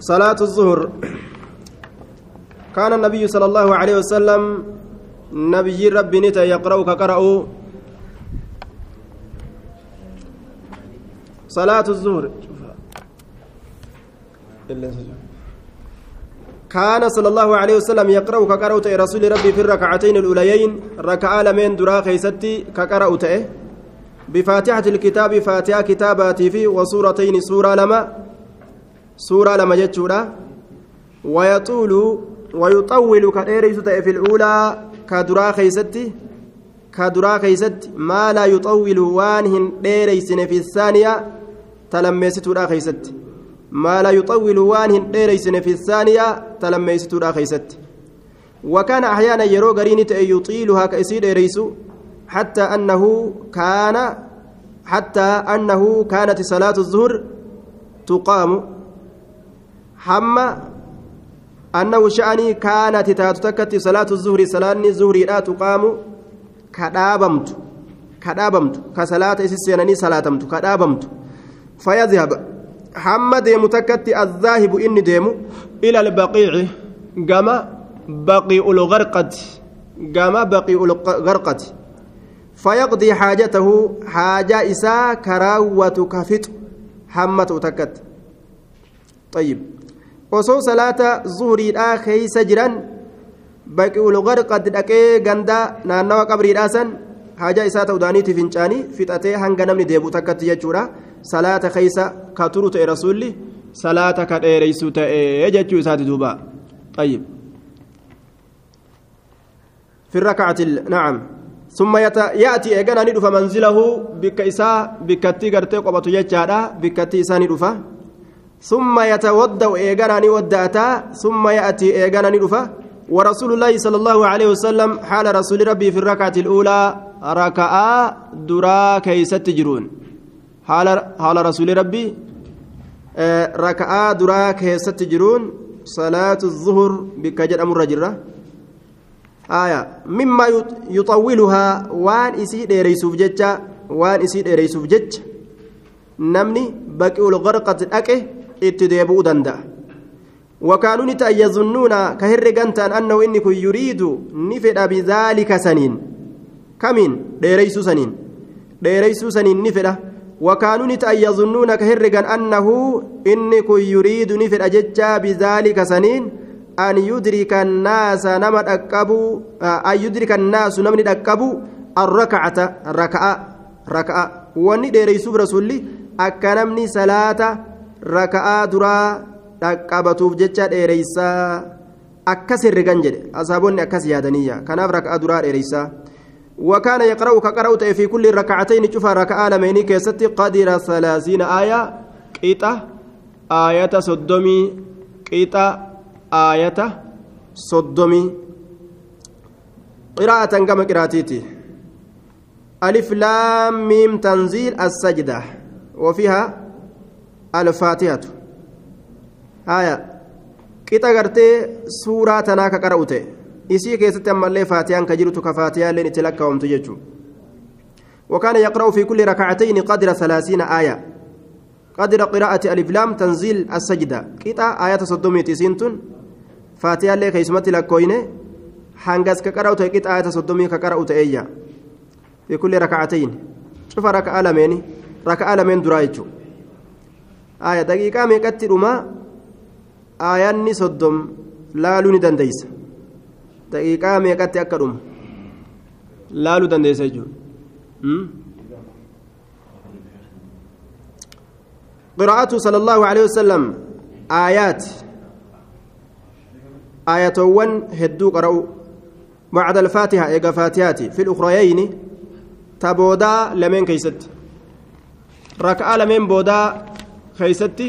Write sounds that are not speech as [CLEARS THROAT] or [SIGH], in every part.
صلاة الظهر. كان النبي صلى الله عليه وسلم نبي ربي نتا يقرأ كقرأ. صلاة الظهر. كان صلى الله عليه وسلم يقرأ كقرأ رسول ربي في الركعتين الأوليين. ركعة لمن درا خيستي كقرأ بفاتحة الكتاب فاتحة كتاباتي في وسورتين سورة لما. سورة لما جتشورا ويطول ويطول كديريس في الأولى كدرا خيستي كدرا خيستي ما لا يطول وانهن ديريسن في الثانية تلميستورا خيستي ما لا يطول وانهن ديريسن في الثانية تلميستورا خيستي وكان أحيانا يرو غرين يطيلها كأسيد ديريسو حتى أنه كان حتى أنه كانت صلاة الظهر تقام takkatti salaatu zuhri salaanni zuhriidha tuqaamu ka dhaabamtu ka dhaabamtu ka salaata isi seenanii salaatamtu ka dhaabamtu fayadhhab hamma deemu takkatti azzaahibu inni deemu ila albaqiici gama baqii'ul garqati gama baqii'ul garqati فيقضي حاجته حاجة إساء كراوة كفت حمة تكت طيب osoo salaata zuhuriidhaa keeysa jiran baqi'ul garqad dhaqee ganda naannawa qabriidhaa san haja isaa ta'udaaniiti fincaanii fixatee hanga namni deebi'u takkatti jechuudha salaata keeysa ka turu ta'e rasuulli salaata ka dheereysu ta'e jechuu isaati duuba طيب في الركعة نعم ثم يأتي إيجانا ندف منزله بك إساء بكتي قرتي قبط يجادا بكتي إساء ندفه ثم يتودع إيغاناني وداتا ثم يأتي إيغاناني رفا. ورسول الله صلى الله عليه وسلم حال رسول ربي في الركعة الأولى ركعة درا كيست جرون. حال حال رسول ربي ركعة درا كيست جرون. صلاة الظهر بكجر أمر رجرة آية مما يطولها وان إسي ديريسوف جتة وان إسي ديريسوف جتة نمني بقي الغرقة أكه itti deebi'uu danda'a. Wakaanuun ita yazunnuuna ka herregan ta'an annahu inni kun yuriidu ni fedha bidaalika saniin. Kamiin? Dheereysuu saniin. Dheereysuu saniin ni fedha. Wakaanuun ita yazunnuuna ka herregan annahu inni kun yuriidu ni fedha jechaa bidaalika saniin an yudrikan naasa nama dhaqqabu an yudrikan naasu namni dhaqqabu arrakacata raka'a raka'a. Wanni dheereysuuf rasulli akka namni salaata raka'aa duraa dhaqqabatuuf jecha dheereysaa akkas herregan jedhe. Asaabonni akkas yaadaniyya kanaaf raka'aa duraa dheereysaa وكان يقرأ كقرأ في كل ركعتين شوف ركعة لميني كيست قدر ثلاثين آية قيطة آية صدمي قيطة آية صدمي قراءة كما قراءتي ألف لام ميم تنزيل السجدة وفيها الفاتحة هايا qixa gartee suuraa tanaa ka qara'u ta'e isii keessatti ammallee faatiyaan ka jirtu ka faatiyaalleen itti lakkaawamtu jechuudha وكان يقرأ في كل ركعتين قدر ثلاثين آية. قدر قراءة ألف لام تنزيل السجدة. قطع آية صدومي تسينتون. فاتحة لك يسمت لكوين حنقس كقرأ قطع آية صدومي كقرأ تأيّا في كل ركعتين. شوف ركعة لمين ركعة لمين درايتشو aya daqiiqaa meeqatti dhuma aayanni soddom laaluu ni dandeeysa daqiiqaa meeqatti akka dhuma laaluu dandeeysa jechuudha قراءته صلى الله عليه وسلم آيات آياتوان هدو قرأوا بعد الفاتحة إيقا فاتحاتي في الأخريين تبودا لمن كيست ركعة لمن بودا keeysatti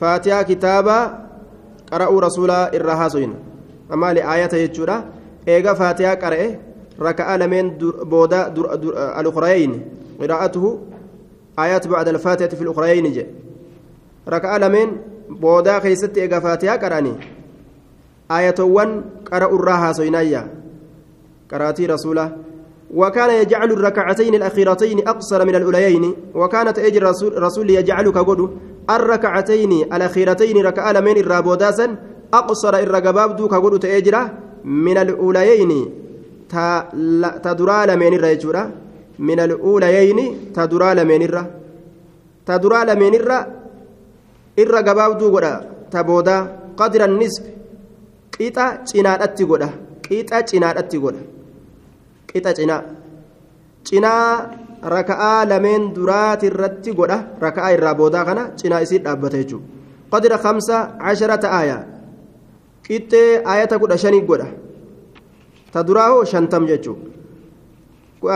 faatiyaa kitaaba qara'uu rasuulaa irraa haasoyin amaali aayata jechuudha eega faatiyaa qara'e raka'a lameen booda al-ukrayayn qiraa'atuhu بعد الفاتحة في الأخرين جاء ركع لمن بودا خيست إيغا فاتحة قراني آية ون قرأ الراها سينايا قراتي رسوله وكان يجعل الركعتين الأخيرتين أقصر من الأوليين وكانت أجر رسول, رسول يجعل كقول الركعتين الأخيرتين ركعة لمن الرابوداسا أقصر الرقبابدو كقول تأجرة من الأوليين. تدرى لمن الرجورة من الأوليين تدرى لمن الرا. تدرى لمن الرا. الرقبابدو قد تبودا. قدر النصف. qixa cinaadhatti godha qixa cinaadhatti godha qixa cinaa cinaa raka'aa lameen duraati irratti godha raka'aa irraa boodaa kana cinaa isii dhaabbata jechuudha qadira kamsa casharata aayaa qixxee ayata kudha shanii godha ta duraa hoo shantam jechuudha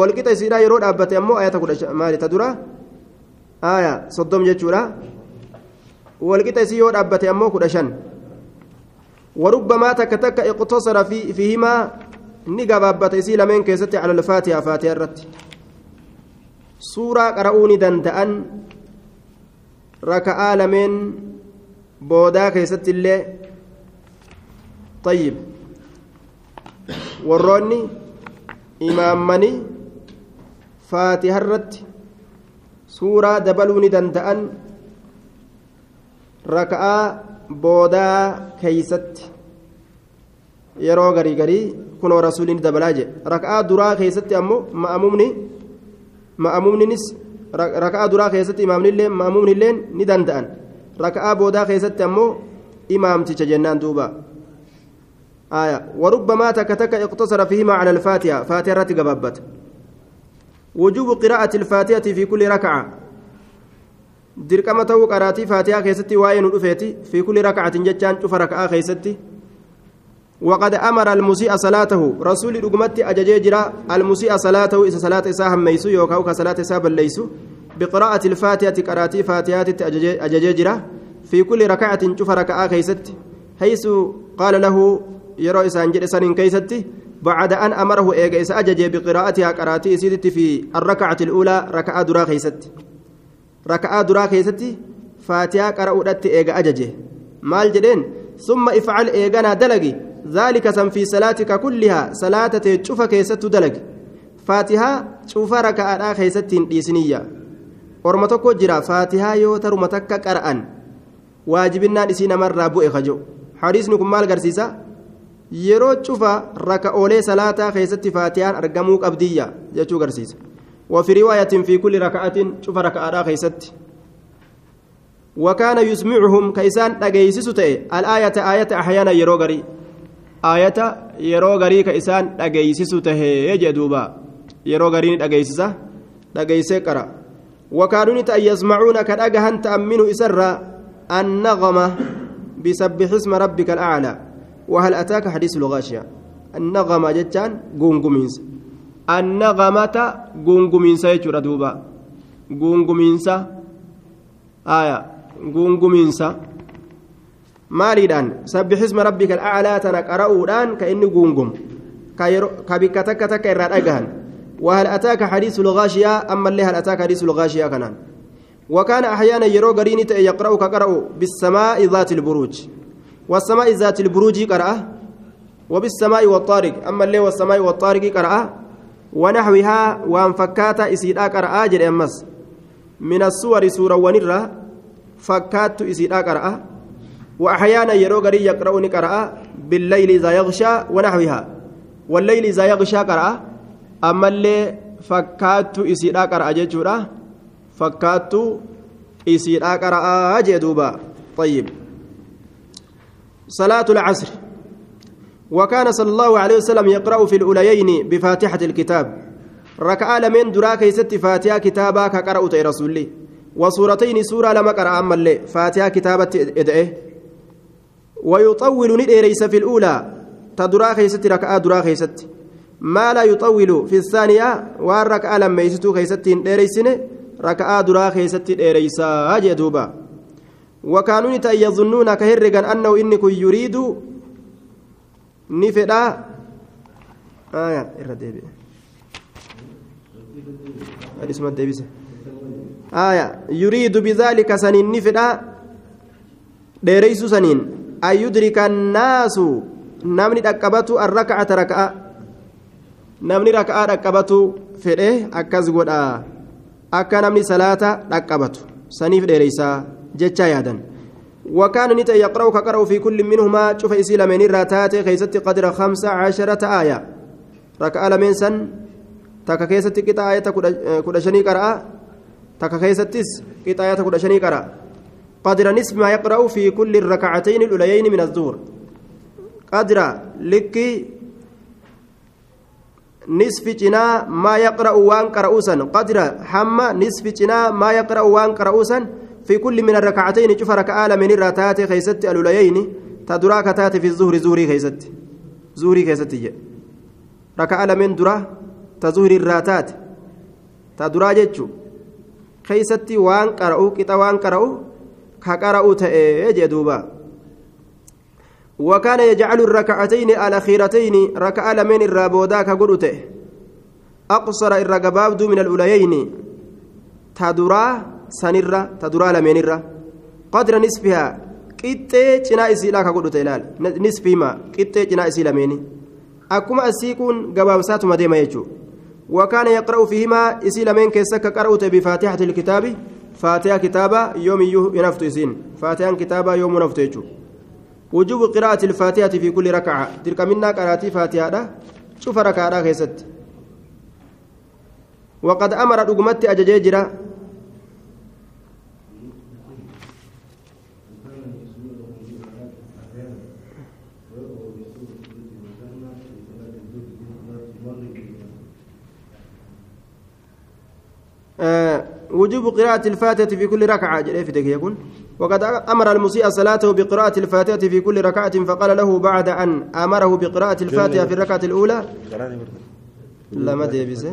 walqixa isiidhaa yeroo dhaabbate ammoo ayata kudha maali ta duraa aayaa soddom jechuudha walqixa isii yoo dhaabbate ammoo kudha shan. وربما تك تك اقتصر في فيهما نقبابة إسي لمن كيست على الفاتحة فاتحة الرت suuraa qara'uu ni danda'an raka'aa lameen boodaa keessatti illee tayyib warroonni imaammanii faatiha irratti suuraa dabaluu ni danda'an raka'aa boodaa keeysatti yeroo garii garii kunoo rasuuliin dabalaa jedhe raka'aa duraa keessatti ammoo ma'amumni ma'amumninis raka'aa duraa keessatti imaamnillee ma'amumnillee ni danda'an raka'aa boodaa keessatti ammoo imaamticha jennaan duuba آية وربما تك تك اقتصر فيهما على الفاتحة فاتحة قبابت وجوب قراءة الفاتحة في كل ركعة dirqama ta'uu qaraatii faatihaa keessatti waa'ee nu dhufeeti fi kulli raka'atin jechaan cufa raka'aa keessatti وقد أمر المسيء صلاته. رسول رقمتي أججي جرا المسيء صلاته إذا صلاة إساء هميسو يوكاو كصلاة إساء بليسو. بقراءة الفاتحة قراتي فاتحات أججي في كل ركعة شوف ركعة كيست حيث قال له يرى إسان جد كيستي بعد أن أمره إيجا إساء أججي بقراءتها قراتي إسيدت في الركعة الأولى ركعة درا كيست ركعة درا كيستي فاتحة قرأت إيجا أججي. مال جدين ثم افعل إيجانا دلقي. ذلك سن في صلاتك كلها صلاة تشوف كيست دلق فاتحة شوف ركعة كيست ديسنية tokko jira faatihaa yoo taruma takka qara'an waajibinnaan isii namarraa bu'e kajo hadiisni kun maal garsiisa yeroo cufa raka'oolee salaataa keessatti faatihaan argamuu qabdiyya jechuu garsiisa وفي رواية في كل ركعة شوف ركعة خيست وكان يسمعهم كيسان أجيسس الآية آية أحيانا يروغري aayata yeroo garii ka isaan dhageysisu tahee jee duuba. Yeroo garii dhageeysisa dhageeysee qara. Wakaanuun ta'an yasmacuuna ka dhagahan ta'an minhu isarraa annaqama bisabbix isma rabbika alaclaa wahal ataaka hadiisu lugaashiya? Annaqama jechaan guungumiinsa. Annaqamata guungumiinsa jechuudha duuba. Guungumiinsa aaya guungumiinsa. Maaliidhaan? Sabbixisma rabbika al'aclaa tana qara'uudhaan ka inni guungum ka bikka takka takka irraa dhagahan. وهل أتاك حديث الغاشية أما اللي هل أتاك حديث الغاشية كنان وكان أحيانا يرو قريني يقرأ كقرأ بالسماء ذات البروج والسماء ذات البروج قرأ وبالسماء والطارق أما اللي والسماء والطارق قرأ ونحوها وانفكات إسيدا قرأ جل أمس من الصور سورة ونرة فكات إسيدا قرأ وأحيانا يرو قري يقرأ قرأ بالليل إذا يغشى ونحوها. والليل إذا يغشى قرأ. ammallee fakkaattu isiidhaa qara'a jechuudha fakkaattu isiidhaa qara'aa jee duuba طيب. صلاة العصر. وكان صلى الله عليه وسلم يقرأ في الأوليين بفاتحة الكتاب. ركع لمن دراك ست فاتحة كتابا كقرأت رسولي وسورتين سورة لما قرأ أما اللي فاتحة كتابة إدعه ويطول ندريس في الأولى. تدراك ست ركعة دراك ست ما لا يطول في الثانية والركعة لما يستو خيستين ديريسين ركعة درا خيستين ديريسا جدوبا وكانوا يظنون كهرقا أنه إنك يريد نفدا. آية الرديبي اسمه الديبيس آية يريد بذلك سنين نفدا. ديريس سنين. أن يدرك الناس؟ نمني أكبت الركعة ركعة. namni raka'aa dhaqqabatu fedhe akkas godha akka namni salaata dhaqqabatu saniif dheereysaa jechaa yaadan وكان نتا يقرأ كقرأ في كل منهما. شوف إسيلا من الراتات خيست قدر خمس عشرة آية. ركع لمن سن. تكا كيست كتا آية كدا شني قرأ. تكا كيستس كتا آية كدا شني قرأ. قدر نصف ما يقرأ في كل الركعتين الأوليين من الظهر قدر لكي نصف جنا ما يقرأ وان قرأوسا. قدر حم نصف جنا ما يقرأ وان قرأوسا في كل من الركعتين. شوف ركعة من الراتات خيست الأوليين. تدراك تات في الظهر زوري خيست. زوري خيست ركعة من درا تزهر الراتات. تدرا خيست وان قرأو كتا وان قرأو. كقرأو تأي جدوبا وكان يجعل الركعتين الأخيرتين ركعة من الرابودا كقرؤته أقصر الرقباب من الأوليين تدرا سنرة تدرا لمنرة قدر نصفها qixxee cinaa isiidhaa ka godhute ilaal nisfiima qixxee cinaa isii lameeni akkuma asii kun gabaabsaatuma deema jechuudha wakaana yaqra'u fiihimaa isii lameen keessa akka qara'ute bifaatixati ilkitaabi kitaaba yoomiyyuu hin haftu isiin faatihaan kitaabaa yoomuu haftu jechuudha وجوب قراءة الفاتحة في كل ركعة تلك منا قراتي فاتحة شوف ركعة كيست وقد أمر رقمت أججيجرا آه وجوب قراءة الفاتحة في كل ركعة. جريفتك يكون وقد أمر المسيء صلاته بقراءة الفاتحة في كل ركعة فقال له بعد أن أمره بقراءة الفاتحة في الركعة الأولى. لما ديبس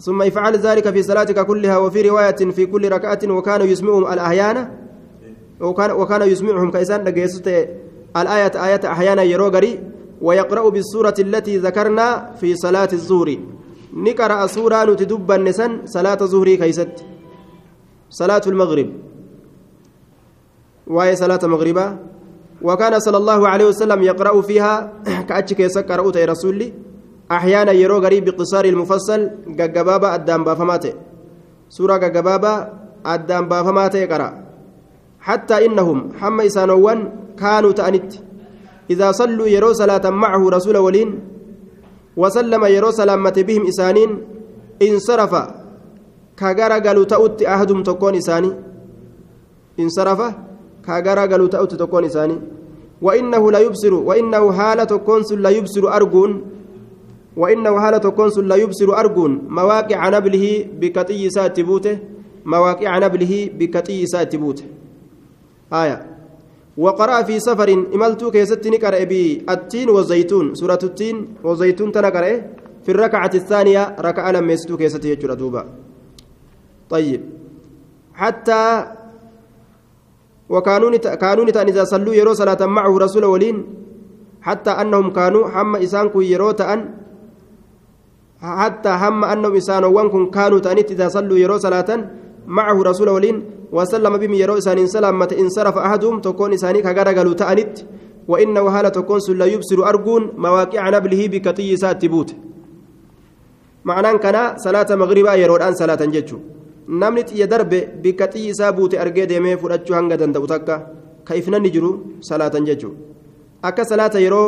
ثم يفعل ذلك في صلاتك كلها وفي رواية في كل ركعة وكان يسمعهم الأحيان. وكان وكان يسمعهم كيسان الآية آية أحيانا يروغري ويقرأ بالسورة التي ذكرنا في صلاة الظهر. نقرأ سورة نتدبا نسن صلاة الظهر كيست. صلاة المغرب. وهي صلاة مغربة؟ وكان صلى الله عليه وسلم يقرأ فيها [CLEARS THROAT] كأتشك يسكر أوتي رسولي أحيانا يرو غريب بقصار المفصل ججبابا أدام بافماته سورة ججبابا أدام بافماته قرأ حتى إنهم حم إسانوان كانوا تأنت إذا صلوا يرو صلاة معه رسول ولين وسلم يرو سلامة بهم إسانين انصرف. كغرا قالوا تأت أحدهم تكون إساني. انصرف. كغرا قالوا تأت تكون إساني. وإنه لا يبصر وإنه حالة كونسل لا يبصر أرجون. وإنه حالة كونسل لا يبصر أرجون. مواقع نبله بكتي ساتبوته. مواقع نبله بكتي ساتبوته. آية. وقرأ في سفر إملتو كيست نقرأ بالتين والزيتون. سورة التين والزيتون تنقرأ في الركعة الثانية ركعة لم يستو كيست يجر دوبا. طيب. حتى وكانوا كانوا إذا صلوا يرو صلاة معه رسول ولين حتى أنهم كانوا حم إسانكو يرو تأن حتى هم أنهم إسانوا وانكم كانوا تأنيت إذا صلوا يرو صلاة معه رسول ولين وسلم بهم يرو إسان سلامة انصرف أحدهم تكون إساني كغرغلوا تأنت وإنه حالة تكون لا يبصر أرجون مواقع نبله بكتي ساتبوت معنى كان صلاة مغربا يرو الآن صلاة جتشو namni xiyya darbe bikka xiyyi isaa buute argee deemee fudhachuu hanga danda'u takka ka ifnanni jiru salaatan jechuudha akka salaata yeroo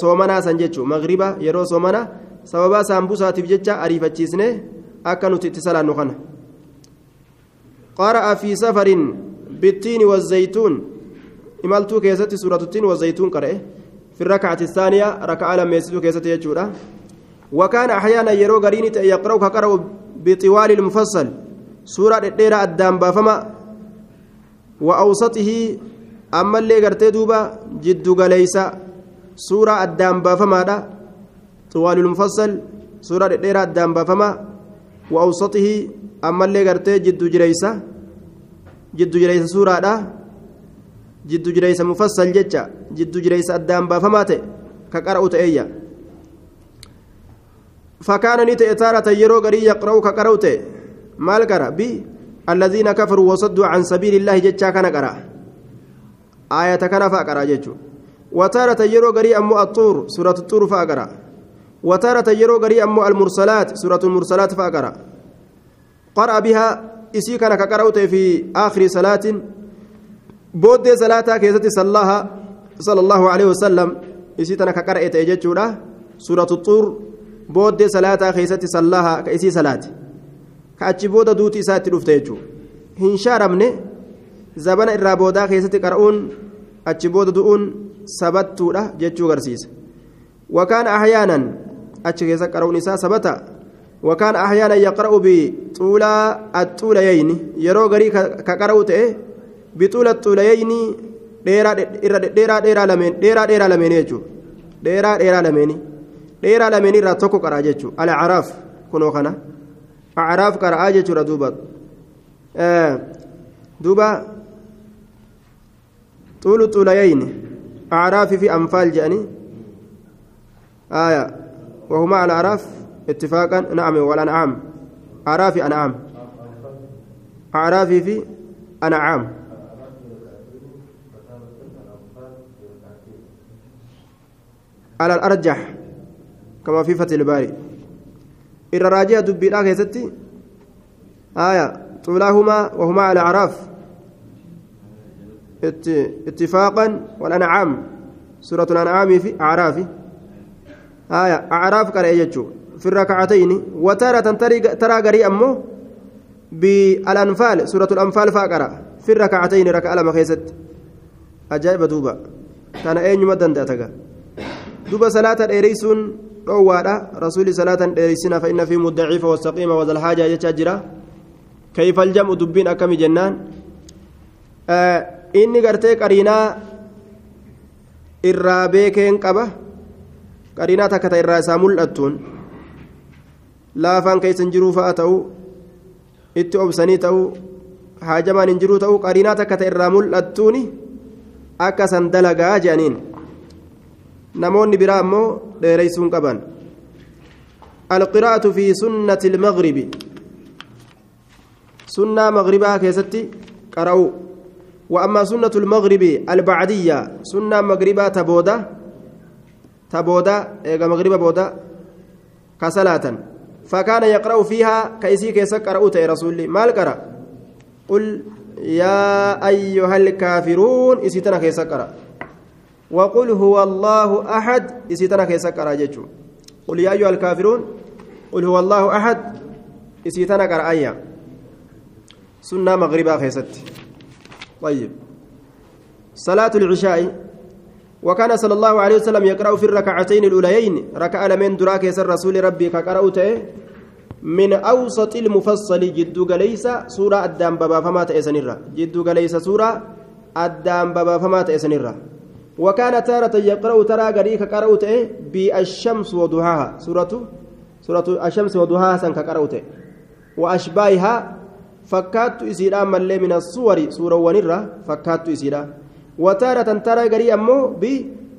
soomanaa san jechuudha magriba yeroo soomanaa sababaa saambusaatiif jecha ariifachiisne akka nuti itti salaannu kana. قرأ في سفر بالتين والزيتون. إمالتو كيستي سورة التين والزيتون قرأ. في الركعة الثانية ركعة لما يسجد كيستي يجورا وكان أحيانا يرو قرين يقرأ كقرأ بطوال المفصل. سورة الديرة الدام بافما وأوسطه. أما اللي قرتي دوبا جد قليسا سورة الدام بافما طوال المفصل. سورة الديرة الدام بافما وأوسطه. أما اللي قرتي جد جريسة جد جريسة سورة جد جريسة مفصل جتة جد جريسة الدام بافما كقرأ تأيّا فكان نيت تارة يرو غري يقرأ كقرأت مال قرأ بي الذين كفروا وصدوا عن سبيل الله جتشا كان قرأ آية كان فأقرأ جتشو وتارة يرو غري أمو الطور سورة الطور فأقرأ وتارة يرو غري أمو المرسلات سورة المرسلات فأقرأ قرأ بها isii kana ka qara'u ta'e fi aakhirii salaatiin booddee salaataa keessatti sallaaha sallallahu alaihi wasallam isii tana ka qara'e ta'e jechuudha suuratu xuur booddee salaataa keessatti sallaaha ka isii salaati ka achi booda duuti isaa itti dhufte jechuudha hin shaaramne zabana irraa boodaa keessatti qara'uun achi booda du'uun sabattuudha jechuu ahyaanan yaqra'u bixuulaa axuulayayni yeroo garii ka qara'u ta'e bixuula xuulayayni dheeraa dheeraa lameen dheeraa dheeraa lameen jechuudha dheeraa dheeraa lameen dheeraa lameen irraa tokko qaraa jechuudha alacaraaf kunoo kana acaraaf qara'aa jechuudha duuba duuba أعراف في أنفال جاني آية وهما على أعراف اتفاقا نعم والأنعام أعراف أنعام أعراف في أنعام على الأرجح كما في فتح الباري. إن راجع دبي لا ستي آية طولاهما وهما على أعراف. اتفاقا والأنعام سورة الأنعام في أعراف آية أعراف قال يجو في الركعتين وتارة ترى قري أمه بالأنفال سورة الأنفال فاقرأ في الركعتين ركع لما خيست. أجائب دوبا. كان أين يمدن داتك دوبا صلاة إريسون روادة رسول صلاة إريسنا فإن في مدعيفة والسقيمة وذا الحاجة يتجرى كيف الجمع دبين أكم جنان؟ آه qariinaa irraa beekeen qaba qariinaa takka ta irraa isaa mul'attuun laafaan keessan jiruu fa'a ta'u itti obsanii ta'u haajamaan hin jiruu ta'u qariinaa takka ta irraa mul'attuun akka san dalagaa jedhaniin namoonni biraa ammoo dheereysuun qaban القراءة في سنة المغرب سنة مغربها كيستي قرأوا وأما سنة المغرب البعدية سنة مغربة تبودا تبودا إيجا مغربة بودا كصلاة فكان يقرأ فيها كيسي كيسا قرأت يا رسول ما القرأ قل يا أيها الكافرون إسيتنا قرأ. وقل هو الله أحد إسيتنا كيسا قرأ قل يا أيها الكافرون قل هو الله أحد إسيتنا قرأ أيا. سنة مغربة كيستي طيب. صلاة العشاء وكان صلى الله عليه وسلم يقرأ في الركعتين الأوليين ركع لمن دراك يسر رسول ربي كقرأت من أوسط المفصل جد ليس سورة الدام بابا فما تأسنرا جد ليس سورة الدام بابا فما تأسنرا وكان تارة يقرأ ترى قريك قرأت بالشمس وضحاها. سورة سورة الشمس وضحاها سنك قرأت وأشباهها fakkaattu isiidha ammallee min assuwari suurawwanirra fakkaattu isiidha wataaratan taraa garii ammoo bi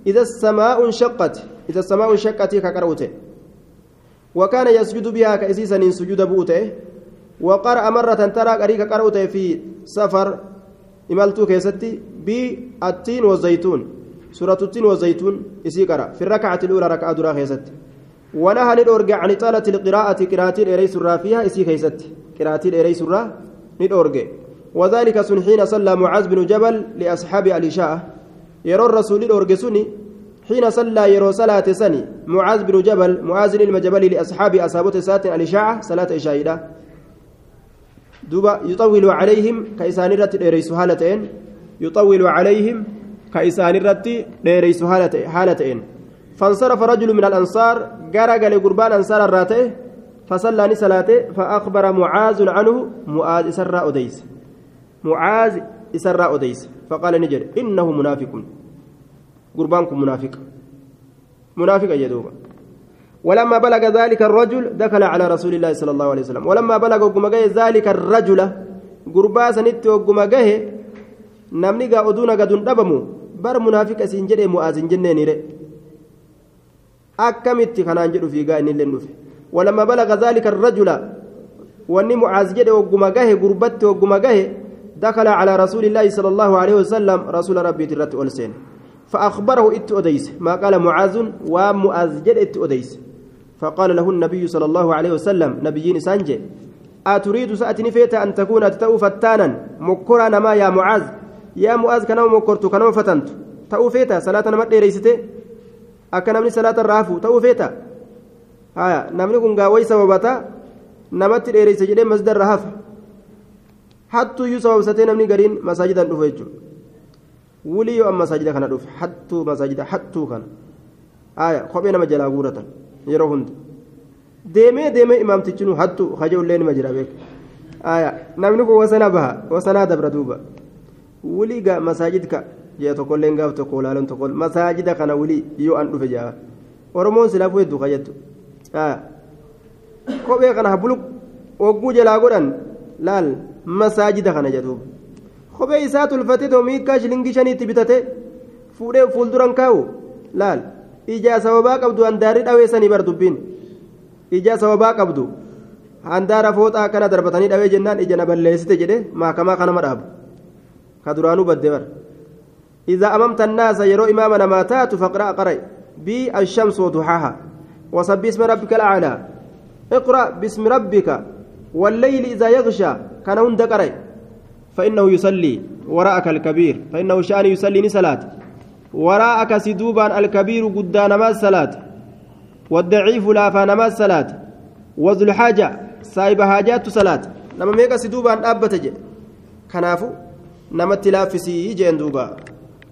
ida samaa'un shaqqati ida samaa'un shaqqatii ka qara'ute وكان يسجد بها كأسيسا سجود بوته. وقرأ مرة ترى قريك قرأته في سفر إمالتو كيستي بالتين والزيتون. سورة التين والزيتون إسي قرأ. في الركعة الأولى ركعة درا كيستي. ونهى ندورج عن طالة القراءة قراءة الإريس الرافية إسي كيستي. قراءة الإريس الرا ندورج وذلك سن حين صلى معاذ بن جبل لأصحاب الإشاء يرى الرسول ندورج سني حين صلى يرى صلاة سني معاذ بن جبل معاذ المجبل لأصحاب أصابة سات الإشاعة صلاة إشاء دوبا يطول عليهم كإسان الرت إريس حالتين. يطول عليهم كإسان الرت إريس حالتين. فانصرف رجل من الأنصار قرق لقربان أنصار الراته فصلى صلاته فأخبر معاذ عنه معاذ إسراء أديس. معاذ إسراء أديس. فقال نجر إنه منافق. قربانكم منافق. منافق يدوبا ولما بلغ ذلك الرجل دخل على رسول الله صلى الله عليه وسلم. ولما بلغ ذلك الرجل قربا سنت وقمجه نمني قاعدون قدون دبمو. بر منافق سنجد معاذ جنين akkamitti kanaan jedhu fiigaa inni illee dhufe walamma balaga zaalika arrajula wanni mucaaz jedhe wagguma gahe gurbatti wagguma gahe calaa rasuuli illaahi sala allahu aleyhi wasalam rasuula rabbiiti irratti ol seene فأخبره إت أديس ما قال معاذ ومؤاذ جد إت أديس فقال له النبي صلى الله عليه وسلم نبيين سانجي أتريد سأتني فيتا أن تكون تتأو فتانا مكرا نما يا معاذ يا معاذ كنما مكرت كنما فتنت تأو فيتا صلاة namni salaata irraa hafu ta'uu feeta haya namni kun gaawway sababata namatti dheereyse jedhee masjida irraa hafa hattuuyyuu sababsatee namni gariin masaajidan dhufu jechuudha wulii yoo amma masaajida kana dhufe hattuu masaajida hattuu kana haya kophee nama jalaa guuratan yeroo hundi deemee deemee imaamtichinu hattuu hajaullee nima jira beeku haya namni kun wasana baha wasanaa dabra duuba wulii gaa masaajidka jee tokkolleen gaaf tokko ilaaluun tokko masaajida kana wulii yoo an dhufe jaa oromoon silaafuu hedduu kajettu kophee kana habuluq ogguu jalaa godhan laal masaajida kana jedhuuba kophee isaa tulfatee toomiikaa shilingii shaniitti bitate fuudhee fuulduran kaa'u laal ijaa sababaa qabdu handaarii dhaweessanii bar dubbiin ijaa sababaa qabdu handaara fooxaa akkana darbatanii dhawee jennaan ija na balleessite jedhe maakamaa kanama dhaabu ka duraanuu badde bara. إذا أممت الناس يرو إمامنا ما تات فاقرأ قرأ بي الشمس وضحاها وسبح اسم ربك الأعلى اقرأ باسم ربك والليل إذا يغشى كان هند قرأ فإنه يصلي وراءك الكبير فإنه شأن يصلي صلاة وراءك سدوبا الكبير قدان ما الصلاة والضعيف لا فانما الصلاة وذو الحاجة سايب حاجات صلاة. لما ميكا سدوبا أبتج كنافو نمت لافسي جين دوبا.